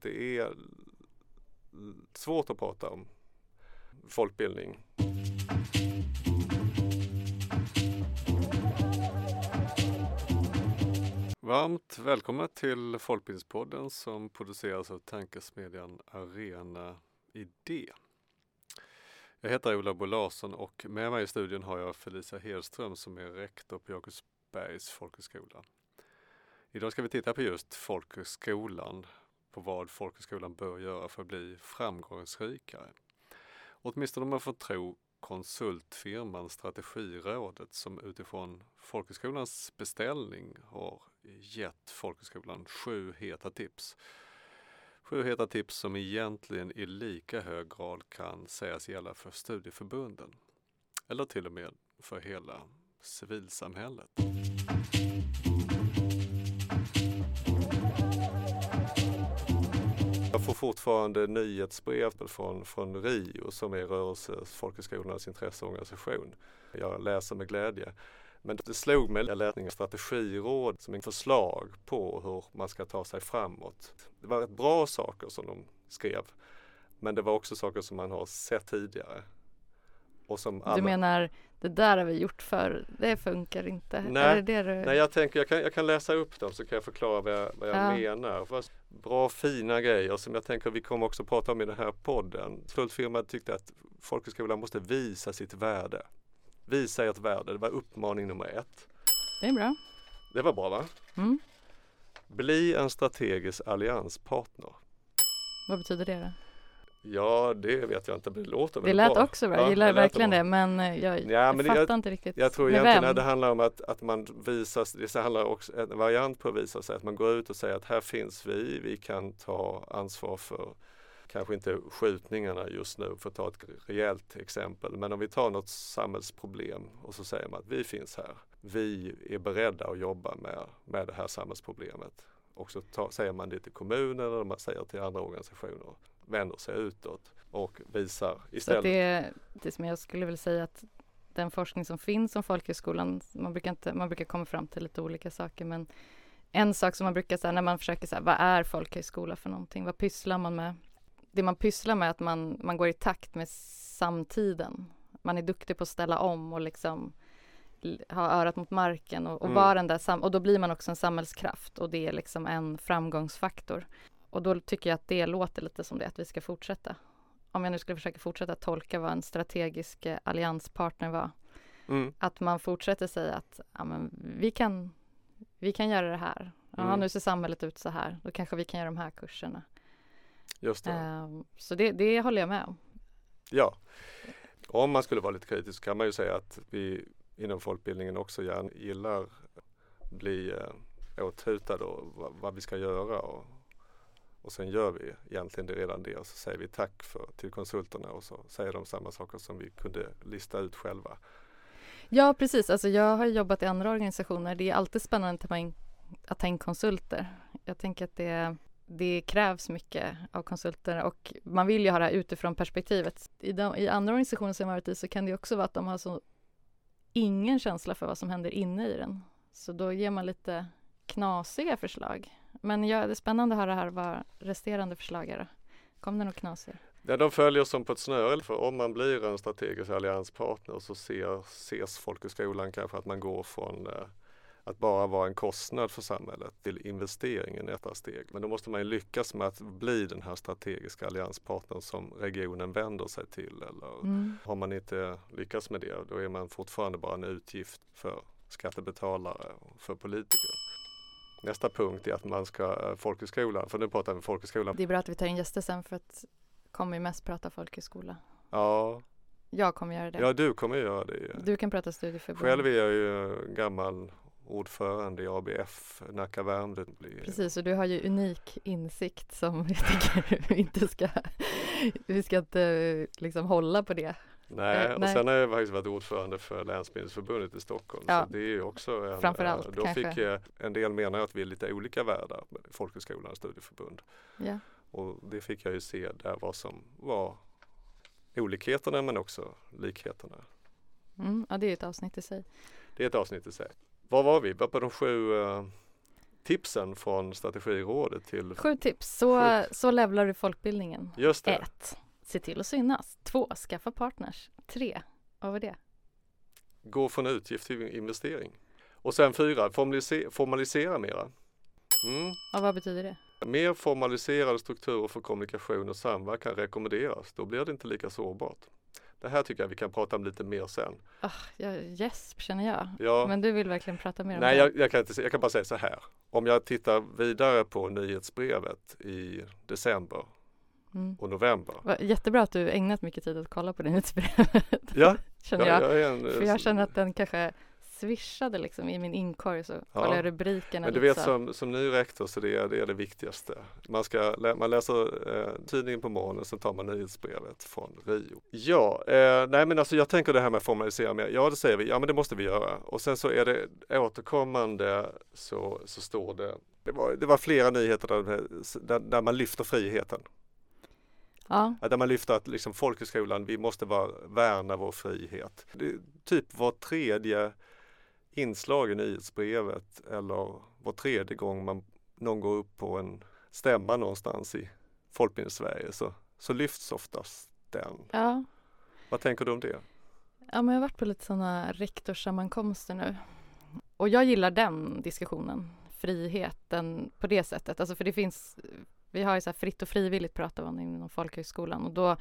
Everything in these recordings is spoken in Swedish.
Det är svårt att prata om folkbildning. Varmt välkomna till Folkbildningspodden som produceras av tankesmedjan Arena Idé. Jag heter Ola Bo Larsson och med mig i studion har jag Felicia Hedström som är rektor på Jakobsbergs folkhögskola. Idag ska vi titta på just folkhögskolan, på vad folkhögskolan bör göra för att bli framgångsrikare. Åtminstone om man får tro konsultfirman Strategirådet som utifrån folkhögskolans beställning har gett folkhögskolan sju heta tips. Sju heta tips som egentligen i lika hög grad kan sägas gälla för studieförbunden. Eller till och med för hela civilsamhället. Fortfarande nyhetsbrev från, från RIO som är Rörelse Folkhögskolornas intresseorganisation. Jag läser med glädje. Men det slog mig, jag läste strategiråd som en förslag på hur man ska ta sig framåt. Det var rätt bra saker som de skrev. Men det var också saker som man har sett tidigare. Och som alla... Du menar, det där har vi gjort för det funkar inte? Nej, det det du... nej jag tänker jag kan, jag kan läsa upp dem så kan jag förklara vad jag, vad jag ja. menar. Bra fina grejer som jag tänker vi kommer också prata om i den här podden. Fullfirma tyckte att folkhögskolan måste visa sitt värde. Visa ert värde, det var uppmaning nummer ett. Det är bra. Det var bra va? Mm. Bli en strategisk allianspartner. Vad betyder det då? Ja, det vet jag inte, men det låter väl bra. Det lät också bra, jag gillar verkligen det, men eh, jag, ja, men fattar jag, inte riktigt. Jag tror egentligen att det handlar om att, att man visar, det handlar också en variant på att visa sig, att man går ut och säger att här finns vi, vi kan ta ansvar för kanske inte skjutningarna just nu för att ta ett rejält exempel. Men om vi tar något samhällsproblem och så säger man att vi finns här. Vi är beredda att jobba med, med det här samhällsproblemet. Och så ta, säger man det till kommunen eller man säger till andra organisationer. Vänder sig utåt och visar istället. Så det, det som jag skulle vilja säga att den forskning som finns om folkhögskolan, man brukar, inte, man brukar komma fram till lite olika saker men en sak som man brukar säga när man försöker säga vad är folkhögskola för någonting? Vad pysslar man med? det man pysslar med är att man, man går i takt med samtiden. Man är duktig på att ställa om och liksom ha örat mot marken och, och mm. vara den där sam och då blir man också en samhällskraft och det är liksom en framgångsfaktor. Och då tycker jag att det låter lite som det, att vi ska fortsätta. Om jag nu skulle försöka fortsätta tolka vad en strategisk eh, allianspartner var. Mm. Att man fortsätter säga att ja, men vi, kan, vi kan göra det här. Ja, mm. nu ser samhället ut så här. Då kanske vi kan göra de här kurserna. Just det. Uh, så det, det håller jag med om. Ja, om man skulle vara lite kritisk kan man ju säga att vi inom folkbildningen också gärna gillar bli eh, åthutade och vad, vad, vi ska göra och, och sen gör vi egentligen det redan det och så säger vi tack för, till konsulterna och så säger de samma saker som vi kunde lista ut själva. Ja precis, alltså jag har jobbat i andra organisationer. Det är alltid spännande att ta in konsulter. Jag tänker att det det krävs mycket av konsulter och man vill ju ha det här utifrån perspektivet. I, de, I andra organisationer som jag varit i så kan det också vara att de har så ingen känsla för vad som händer inne i den. Så då ger man lite knasiga förslag. Men ja, det är spännande att höra här vad resterande förslag är. Kom det något knasiga? Ja, de följer som på ett snöre. För om man blir en strategisk allianspartner så ser, ses folkhögskolan kanske att man går från eh, att bara vara en kostnad för samhället till investering i nästa steg. Men då måste man ju lyckas med att bli den här strategiska allianspartnern som regionen vänder sig till. Eller mm. Har man inte lyckats med det då är man fortfarande bara en utgift för skattebetalare och för politiker. Nästa punkt är att man ska, folkhögskolan, för nu pratar vi folkhögskolan. Det är bra att vi tar in gäster sen för att kommer ju mest prata folkhögskola. Ja. Jag kommer göra det. Ja, du kommer göra det. Du kan prata studieförbund. Själv är jag ju gammal ordförande i ABF Nacka Värmdö. Precis, och du har ju unik insikt som jag tycker vi inte ska, vi ska inte liksom hålla på det. Nej, eh, och nej. sen har jag faktiskt varit ordförande för Länsbildningsförbundet i Stockholm. Ja. Så det är ju också en, Framförallt, eh, då kanske. fick en del menar att vi är lite olika världar, folkhögskolan och studieförbund. Ja. Och det fick jag ju se där vad som var olikheterna men också likheterna. Mm, ja, det är ett avsnitt i sig. Det är ett avsnitt i sig. Var var vi? Var på de sju? Uh... tipsen från strategirådet till Sju tips, så, Sju. så levlar du folkbildningen. Just det. 1. Se till att synas. 2. Skaffa partners. 3. Vad var det? Gå från utgift till investering. Och sen fyra, formalisera, formalisera mera. Mm. Och vad betyder det? Mer formaliserade strukturer för kommunikation och samverkan rekommenderas. Då blir det inte lika sårbart. Det här tycker jag vi kan prata om lite mer sen. Oh, jag gäsp känner jag. Ja, Men du vill verkligen prata mer om nej, det? jag, jag, kan inte, se- jag kan bara säga så här. Om jag tittar vidare på nyhetsbrevet i december Mm. och november. Vad- Jättebra att du ägnat mycket tid att kolla på det nyhetsbrevet. Ja, känner jag, jag. jag en, För jag känner att den kanske swishade liksom i min inkorg så kollar jag rubrikerna Men du vet så. som, som ny rektor så det är, det är det viktigaste. Man, ska, lä- man läser eh, tidningen på morgonen sen tar man nyhetsbrevet från Rio. Ja, eh, nej men alltså jag tänker det här med formalisera mer. Ja det säger vi, ja men det måste vi göra. Och sen så är det återkommande så, så står det, det var, det var flera nyheter där, där, där man lyfter friheten. Ja, Där man lyfter att liksom folkhögskolan, vi måste vara, värna vår frihet. Det, typ var tredje inslag i nyhetsbrevet eller var tredje gång man någon går upp på en stämma någonstans i Folkbildningssverige så, så lyfts oftast den. ja. Vad tänker du om det? ja, men jag har varit på lite sådana rektorssammankomster nu. Och jag gillar den diskussionen, friheten på det sättet. Alltså för det finns, vi har ju så här fritt och frivilligt pratar man inom folkhögskolan och då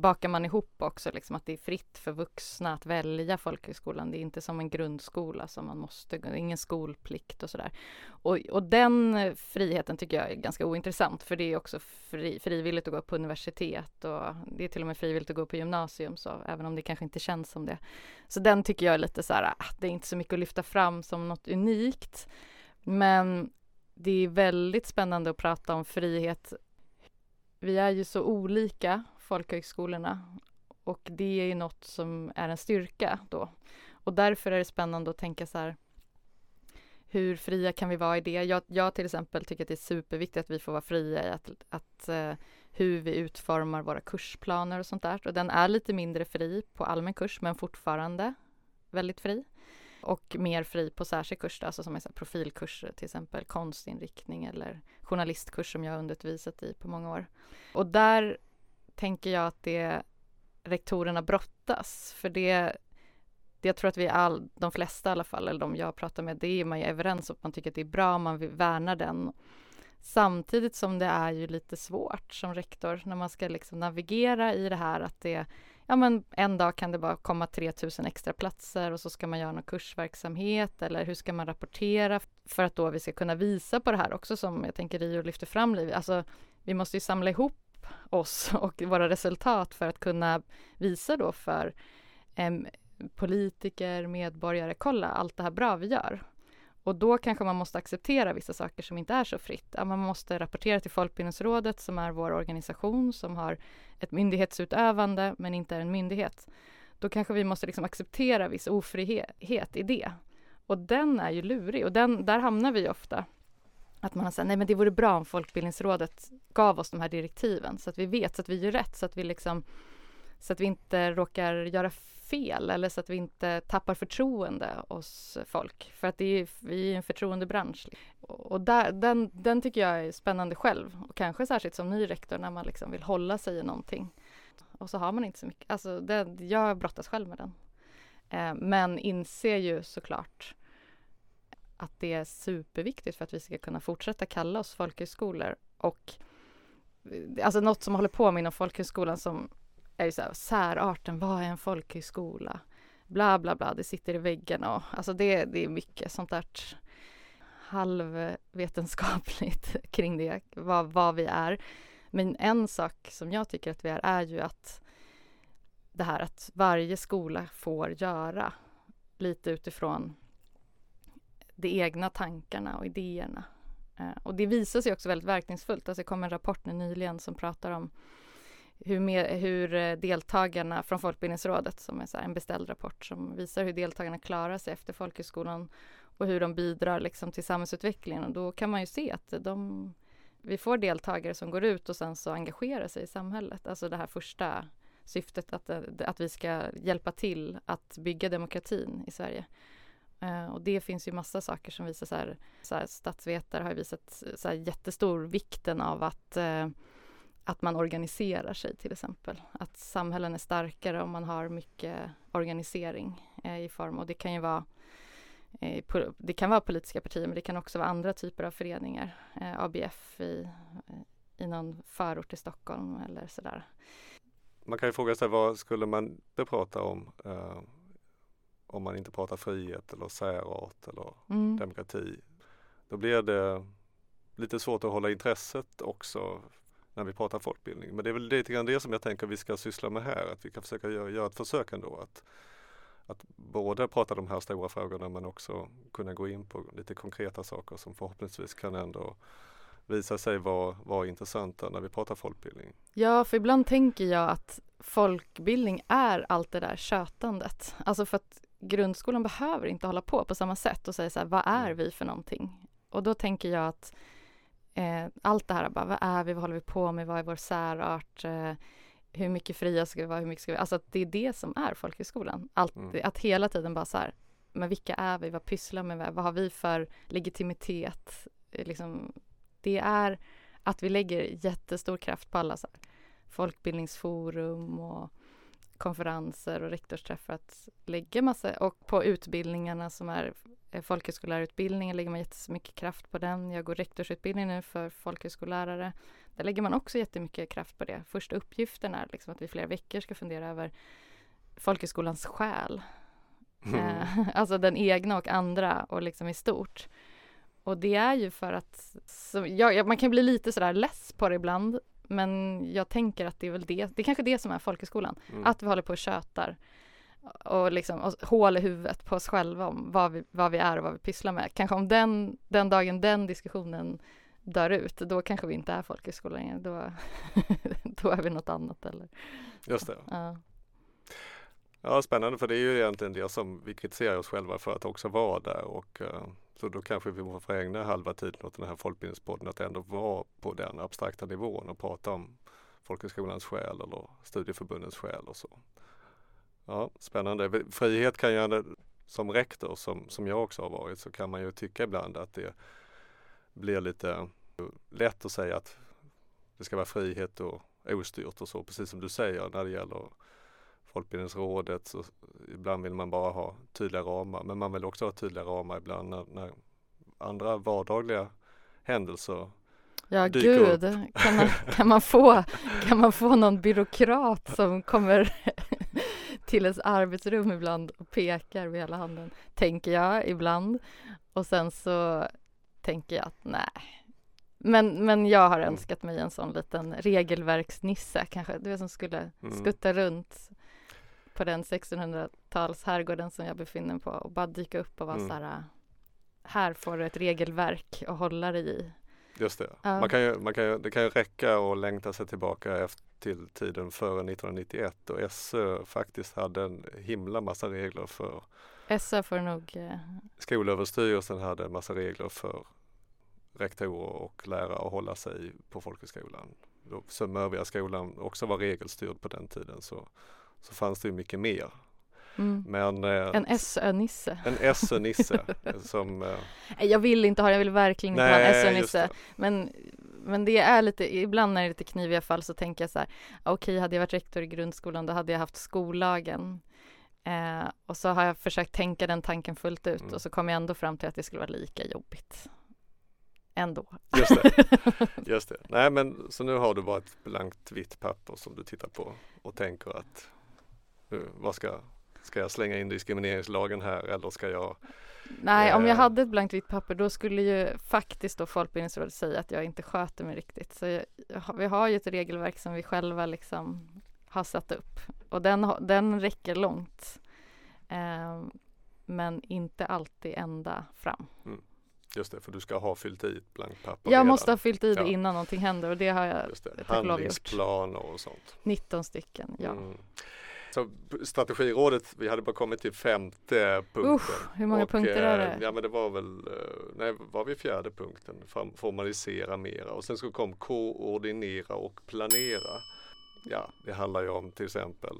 bakar man ihop också liksom att det är fritt för vuxna att välja folkhögskolan. Det är inte som en grundskola som man måste, ingen skolplikt och sådär. Och, och den friheten tycker jag är ganska ointressant för det är också fri, frivilligt att gå på universitet och det är till och med frivilligt att gå på gymnasium så även om det kanske inte känns som det. Så den tycker jag är lite så här, ah, det är inte så mycket att lyfta fram som något unikt. Men det är väldigt spännande att prata om frihet. Vi är ju så olika, folkhögskolorna, och det är ju något som är en styrka då. Och därför är det spännande att tänka så här, hur fria kan vi vara i det? Jag, jag till exempel tycker att det är superviktigt att vi får vara fria i att, att uh, hur vi utformar våra kursplaner och sånt där. Och den är lite mindre fri på allmän kurs, men fortfarande väldigt fri. Och mer fri på särskild kurs, alltså som är så profilkurser, till exempel konstinriktning eller journalistkurs som jag har undervisat i på många år. Och där tänker jag att det rektorerna brottas, för det, det jag tror att vi all, de flesta i alla fall, eller de jag pratar med, det är man ju överens om, man tycker att det är bra, man vill värna den. Samtidigt som det är ju lite svårt som rektor när man ska liksom navigera i det här att det ja men en dag kan det bara komma 3000 extra platser och så ska man göra någon kursverksamhet eller hur ska man rapportera för att då vi ska kunna visa på det här också som jag tänker Rio lyfter fram Liv. Alltså vi måste ju samla ihop oss och våra resultat för att kunna visa då för eh, politiker, medborgare, kolla allt det här bra vi gör. Och då kanske man måste acceptera vissa saker som inte är så fritt. Man måste rapportera till Folkbildningsrådet som är vår organisation som har ett myndighetsutövande men inte är en myndighet. Då kanske vi måste liksom acceptera viss ofrihet i det. Och den är ju lurig och den, där hamnar vi ofta. Att man säger nej men det vore bra om Folkbildningsrådet gav oss de här direktiven så att vi vet, så att vi gör rätt, så att vi liksom så att vi inte råkar göra fel eller så att vi inte tappar förtroende hos folk. För att det är, vi är en förtroendebransch. Och där, den, den tycker jag är spännande själv. Och kanske särskilt som ny rektor när man liksom vill hålla sig i någonting. Och så har man inte så mycket. Alltså det, jag brottas själv med den. Eh, men inser ju såklart att det är superviktigt för att vi ska kunna fortsätta kalla oss folkhögskolor. Och eh, alltså något som håller på med inom folkhögskolan som är ju så här, särarten, vad är en folkhögskola? Bla bla bla, det sitter i väggen och alltså det, det är mycket sånt där halvvetenskapligt kring det, vad, vad vi är. Men en sak som jag tycker att vi är, är ju att det här att varje skola får göra lite utifrån de egna tankarna och idéerna. Eh, och det visar sig också väldigt verkningsfullt. Alltså det kom en rapport nyligen som pratar om hur, med, hur eh, deltagarna från Folkbildningsrådet, som är så en beställd rapport som visar hur deltagarna klarar sig efter folkhögskolan och hur de bidrar liksom till samhällsutvecklingen. Och då kan man ju se att de, vi får deltagare som går ut och sen så engagerar sig i samhället. Alltså det här första syftet att, eh, att vi ska hjälpa till att bygga demokratin i Sverige. Eh, och det finns ju massa saker som visar så här, så här statsvetare har visat så här jättestor vikten av att eh, att man organiserar sig till exempel. Att samhällen är starkare om man har mycket organisering eh, i form och det kan ju vara eh, det kan vara politiska partier men det kan också vara andra typer av föreningar. Eh, ABF i, i någon förort i Stockholm eller sådär. Man kan ju fråga sig vad skulle man inte prata om eh, om man inte pratar frihet eller särart eller mm. demokrati. Då blir det lite svårt att hålla intresset också när vi pratar folkbildning. Men det är väl lite grann det som jag tänker vi ska syssla med här, att vi kan försöka göra, göra ett försök ändå att, att både prata de här stora frågorna men också kunna gå in på lite konkreta saker som förhoppningsvis kan ändå visa sig vara, vara intressanta när vi pratar folkbildning. Ja, för ibland tänker jag att folkbildning är allt det där tjötandet. Alltså för att grundskolan behöver inte hålla på på samma sätt och säga så här, vad är mm. vi för någonting? Och då tänker jag att eh, allt det här, bara, vad är vi, vad håller vi på med, vad är vår särart, eh, hur mycket fria ska vi vara, hur mycket ska vi, alltså att det är det som är folkhögskolan. Allt, mm. Att hela tiden bara så här, men vilka är vi, vad pysslar vi med, vad har vi för legitimitet? Eh, liksom, det är att vi lägger jättestor kraft på alla så här, folkbildningsforum och konferenser och rektorsträffar att lägga massa, och på utbildningarna som är folkhögskollärarutbildningen lägger man jättemycket kraft på den. Jag går rektorsutbildning nu för folkhögskollärare. Där lägger man också jättemycket kraft på det. Första uppgiften är liksom att vi flera veckor ska fundera över folkhögskolans själ. Mm. Eh, alltså den egna och andra och liksom i stort. Och det är ju för att, så, ja, man kan bli lite sådär less på det ibland men jag tänker att det är väl det, det är kanske det som är folkhögskolan. Mm. Att vi håller på och tjötar och liksom och hål i huvudet på oss själva om vad vi, vad vi är och vad vi pysslar med. Kanske om den, den dagen den diskussionen dör ut, då kanske vi inte är folkhögskola längre. Då, då är vi något annat eller Just det. Ja. ja, spännande för det är ju egentligen det som vi kritiserar oss själva för att också vara där och uh, så då kanske vi får ägna halva tiden åt den här folkbildningspodden att ändå vara på den abstrakta nivån och prata om folkhögskolans själ eller studieförbundens själ och så. Ja, spännande. Frihet kan ju, som rektor som, som jag också har varit, så kan man ju tycka ibland att det blir lite lätt att säga att det ska vara frihet och ostyrt och så, precis som du säger när det gäller Folkbildningsrådet. Så ibland vill man bara ha tydliga ramar, men man vill också ha tydliga ramar ibland när, när andra vardagliga händelser Ja gud, kan man, kan, man få, kan man få någon byråkrat som kommer till ens arbetsrum ibland och pekar med hela handen, tänker jag ibland. Och sen så tänker jag att nej. Men, men jag har mm. önskat mig en sån liten regelverksnisse kanske, du vet som skulle mm. skutta runt på den 1600-tals herrgården som jag befinner mig på och bara dyka upp och vara mm. så här här får du ett regelverk att hålla dig i. Just det. Ja. Man kan ju, man kan ju, det kan ju räcka att längta sig tillbaka efter, till tiden före 1991 då SÖ faktiskt hade en himla massa regler för SÖ får nog eh... Skolöverstyrelsen hade en massa regler för rektorer och lärare att hålla sig på folkhögskolan. Som övriga skolan också var regelstyrd på den tiden så, så fanns det ju mycket mer Mm. Men, eh, en SÖ-nisse. En SÖ-nisse som... Eh, jag vill inte ha jag vill verkligen inte nej, ha en SÖ-nisse. Men, men det är lite, ibland när det är lite kniviga fall så tänker jag så här, okej okay, hade jag varit rektor i grundskolan då hade jag haft skollagen. Eh, och så har jag försökt tänka den tanken fullt ut mm. och så kom jag ändå fram till att det skulle vara lika jobbigt. Ändå. Just det. Just det. Nej men så nu har du bara ett blankt vitt papper som du tittar på och tänker att nu, vad ska Ska jag slänga in diskrimineringslagen här eller ska jag Nej, eh, om jag eh, hade ett blankt vitt papper då skulle ju faktiskt då Folkbildningsrådet säga att jag inte sköter mig riktigt. Så jag, vi har ju ett regelverk som vi själva liksom har satt upp och den, den räcker långt. Eh, men inte alltid ända fram. Mm. Just det, för du ska ha fyllt i ett blankt papper. Jag redan. måste ha fyllt i det ja. innan någonting händer och det har jag Just det. Handlingsplaner och sånt. 19 stycken, ja. Mm. Så strategirådet, vi hade bara kommit till femte punkten. Usch, hur många och, punkter är det? Eh, ja men det var väl, eh, nej var vi fjärde punkten, formalisera mera och sen så kom koordinera och planera. Ja, det handlar ju om till exempel,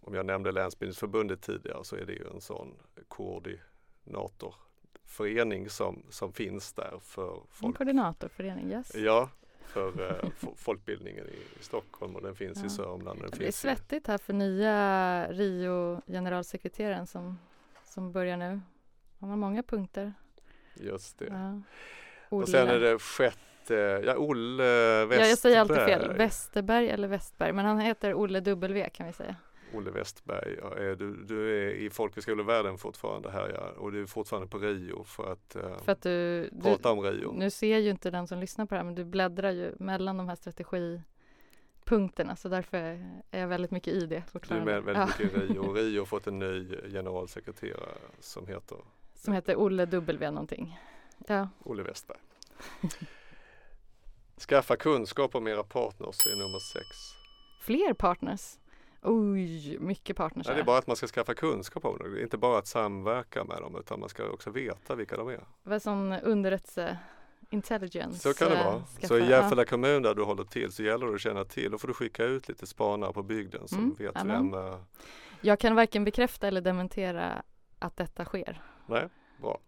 om jag nämnde Länsbildningsförbundet tidigare så är det ju en sån koordi, koordinatorförening som, som finns där för En folk. koordinatorförening, yes. Ja, för eh, fo- folkbildningen i, Stockholm och den finns Ja. i Sörmland. Den Det blir i, svettigt här för nya Rio-generalsekreteraren som, som börjar nu. Han har många punkter. just det. Ja. Och sen är det sjätte, ja Olle Westberg. Ja, jag säger alltid fel. Westerberg eller Westberg. Men han heter Olle W kan vi säga. Olle Westberg, är du, du är i folkhögskolevärlden fortfarande här ja, och du är fortfarande på Rio för att, eh, För att du, du prata om Rio. nu ser ju inte den som lyssnar på det här men du bläddrar ju mellan de här strategipunkterna så därför är jag väldigt mycket i det Du är fortfarande. med väldigt Ja. mycket i Rio och Rio har fått en ny generalsekreterare som heter Som heter Olle W någonting. Ja, Olle Westberg. Skaffa kunskap om era partners är nummer sex. fler partners. Oj, mycket partners Nej, det är bara att man ska skaffa kunskap om. Det är inte bara att samverka med dem utan man ska också veta vilka de är. Vad som underrättelse, intelligence. Så kan det eh, vara. skaffa- Så i ja. Järfälla kommun där du håller till så gäller det att känna till. Då får du skicka ut lite spanare på bygden som Mm, vet amen. vem. eh, Jag kan varken bekräfta eller dementera att detta sker. Nej, bra.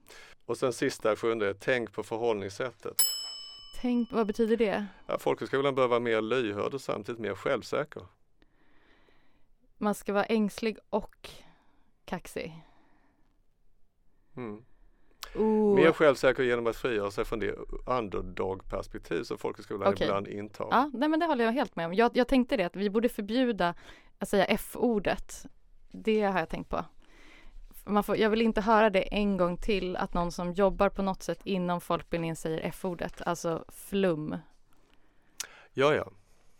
Och sen sista sjunde, tänk på förhållningssättet. Tänk, vad betyder det? Ja, folkhögskolan bör vara mer lyhörd och samtidigt mer självsäker. Man ska vara ängslig och kaxig. Mm. Oh. Mer självsäker genom att frigöra sig från det underdog-perspektiv som folkhögskolan Okej. ibland intar. Ja, nej men det håller jag helt med om. Jag, jag tänkte det att vi borde förbjuda att säga F-ordet. Det har jag tänkt på. Man får, jag vill inte höra det en gång till att någon som jobbar på något sätt inom folkbildningen säger F-ordet, alltså flum. ja. ja.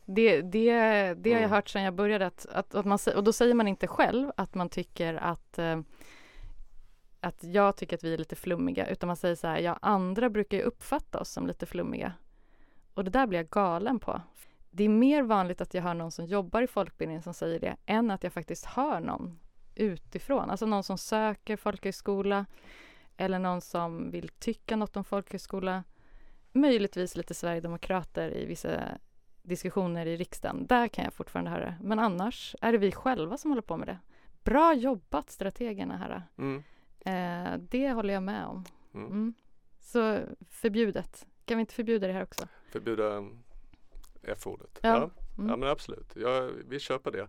Det, det, det har jag hört sedan jag började att, att, att man, och då säger man inte själv att man tycker att eh, att jag tycker att vi är lite flummiga utan man säger så här, ja andra brukar ju uppfatta oss som lite flummiga. Och det där blir jag galen på. Det är mer vanligt att jag hör någon som jobbar i folkbildningen som säger det än att jag faktiskt hör någon utifrån. Alltså någon som söker folkhögskola eller någon som vill tycka något om folkhögskola. Möjligtvis lite sverigedemokrater i vissa diskussioner i riksdagen. Där kan jag fortfarande höra det. Men annars är det vi själva som håller på med det. Bra jobbat strategerna här. Mm. Eh, det håller jag med om. Mm. Mm. Så förbjudet. Kan vi inte förbjuda det här också? Förbjuda um, F-ordet. Ja. Ja. Mm. ja, men absolut. Ja, vi köper det.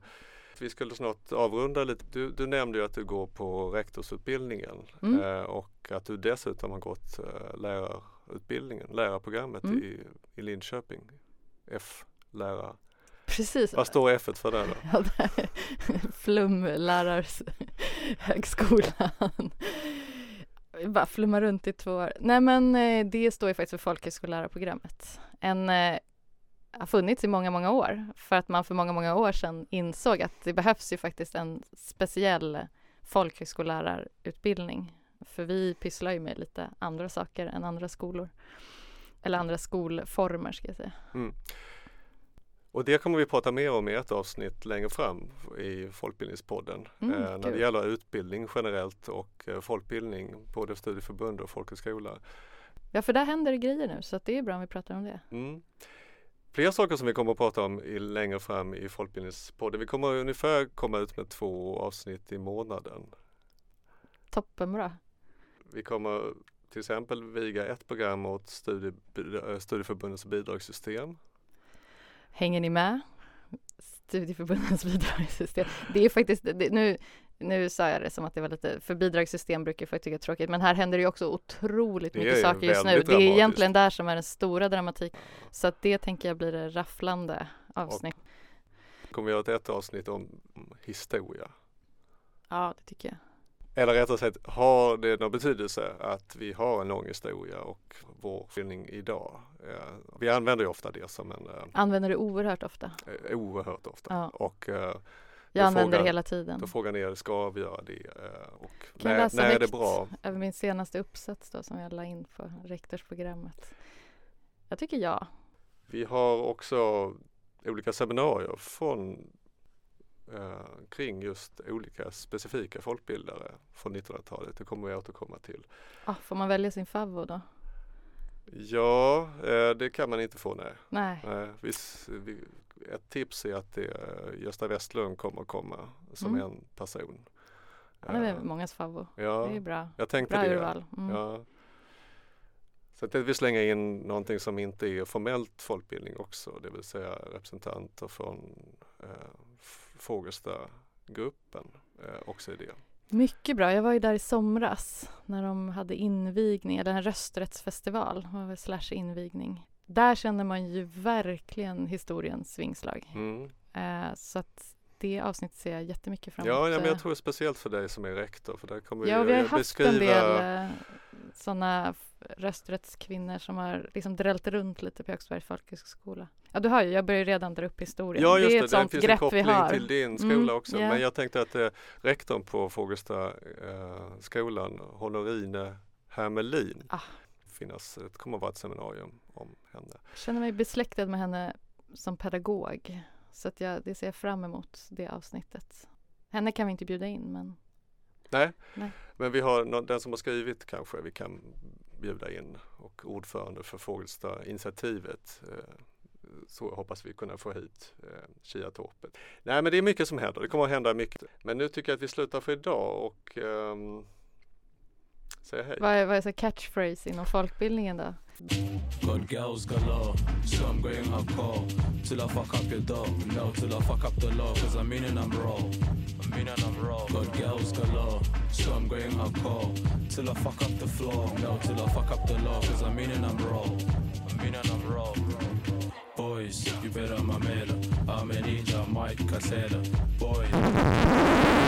Vi skulle snart avrunda lite. Du, du nämnde ju att du går på rektorsutbildningen Mm. eh, och att du dessutom har gått eh, lärarutbildningen, lärarprogrammet Mm. i, i Linköping. F-lärare. Precis. Vad står F för där då? Ja, det är Flumlärarhögskolan. Bara flummar runt i två år. Nej men eh, det står ju faktiskt för folkhögskollärarprogrammet. En eh, har funnits i många, många år för att man för många, många år sedan insåg att det behövs ju faktiskt en speciell folkhögskollärarutbildning. För vi pysslar ju med lite andra saker än andra skolor. Eller andra skolformer ska jag säga. Mm. Och det kommer vi prata mer om i ett avsnitt längre fram i Folkbildningspodden. Mm, eh, när det gäller utbildning generellt och eh, folkbildning, både studieförbund och folkhögskola. Ja, för där händer det grejer nu så att det är bra om vi pratar om det. Mm. Fler saker som vi kommer att prata om i, längre fram i Folkbildningspodden. Vi kommer ungefär komma ut med två avsnitt i månaden. Toppenbra. Vi kommer till exempel viga ett program åt studie, eh, studieförbundens bidragssystem. Hänger ni med? Studieförbundens bidragssystem. Det är faktiskt, det, nu, nu sa jag det som att det var lite, för bidragssystem brukar folk tycka är tråkigt, men här händer det ju också otroligt Det mycket saker just nu. väldigt Det är dramatiskt. egentligen där som är den stora dramatik. Så att det tänker jag blir det rafflande avsnitt. Kommer vi göra ett avsnitt om historia. Ja, det tycker jag. Eller rättare sagt, har det någon betydelse att vi har en lång historia och vår utbildning idag? Vi använder ju ofta det som en eh, Använder det oerhört ofta. eh, oerhört ofta. Ja. Och eh, Jag använder frågar- det hela tiden. då frågan är, ska vi göra det? Och Kan när, läsa när är det bra? över min senaste uppsats då som jag la in på rektorsprogrammet? Jag tycker ja. Vi har också olika seminarier från eh, kring just olika specifika folkbildare från 1900-talet. Det kommer vi återkomma till. Ah, får man välja sin favvo då? Ja, eh, det kan man inte få nej. Nej. nej vi, s- vi, ett tips är att det, eh, Gösta Westlund kommer komma som Mm. en person. Han är Eh, mångas favvo. Ja, Det är bra. jag tänkte Bra det. urval. Mm. Ja. Så att vi slänga in någonting som inte är formellt folkbildning också, det vill säga representanter från eh, Fågelstagruppen eh, också i det. Mycket bra. Jag var ju där i somras när de hade invigning, eller en rösträttsfestival, slash invigning. Där känner man ju verkligen historiens svingslag. Mm. Eh, så att det avsnittet ser jag jättemycket fram emot. Ja, ja, men Eh, jag tror speciellt för dig som är rektor för där kommer Ja, vi vi beskriva del eh, sådana rösträttskvinnor som har liksom drällt runt lite på Högsbergs folkhögskola. Ja, du hör ju, jag börjar redan dra upp historien. Ja just det det, är ett det finns en koppling till din skola Mm, också. ja. Men jag tänkte att eh, rektorn på Fågelsta eh, skolan, Honorine Hermelin, Ah. finnas, det kommer att vara ett seminarium om henne. Jag känner mig besläktad med henne som pedagog. Så att jag, det ser jag fram emot, det avsnittet. Henne kan vi inte bjuda in, men Nej, Nej. men vi har den som har skrivit kanske vi kan bjuda in och ordförande för Fågelsta-initiativet. Eh, så hoppas vi kunna få hit eh, Kia Torpet. Nej men det är mycket som händer, det kommer att hända mycket. Men nu tycker jag att vi slutar för idag och ehm, säger hej. vad är, vad är så catchphrase inom folkbildningen då? God girls got so I'm going hardcore. Till I fuck up your dog, no, till I fuck up the law, cause I'm meaning I'm raw. I'm meaning I'm raw. Got girls galore, some going hardcore. Till I fuck up the floor, no, till I fuck up the law, cause I'm meaning I'm raw. I'm meaning I'm raw. Boys, you better mamela. I'm a ninja, Mike Casella. Boys.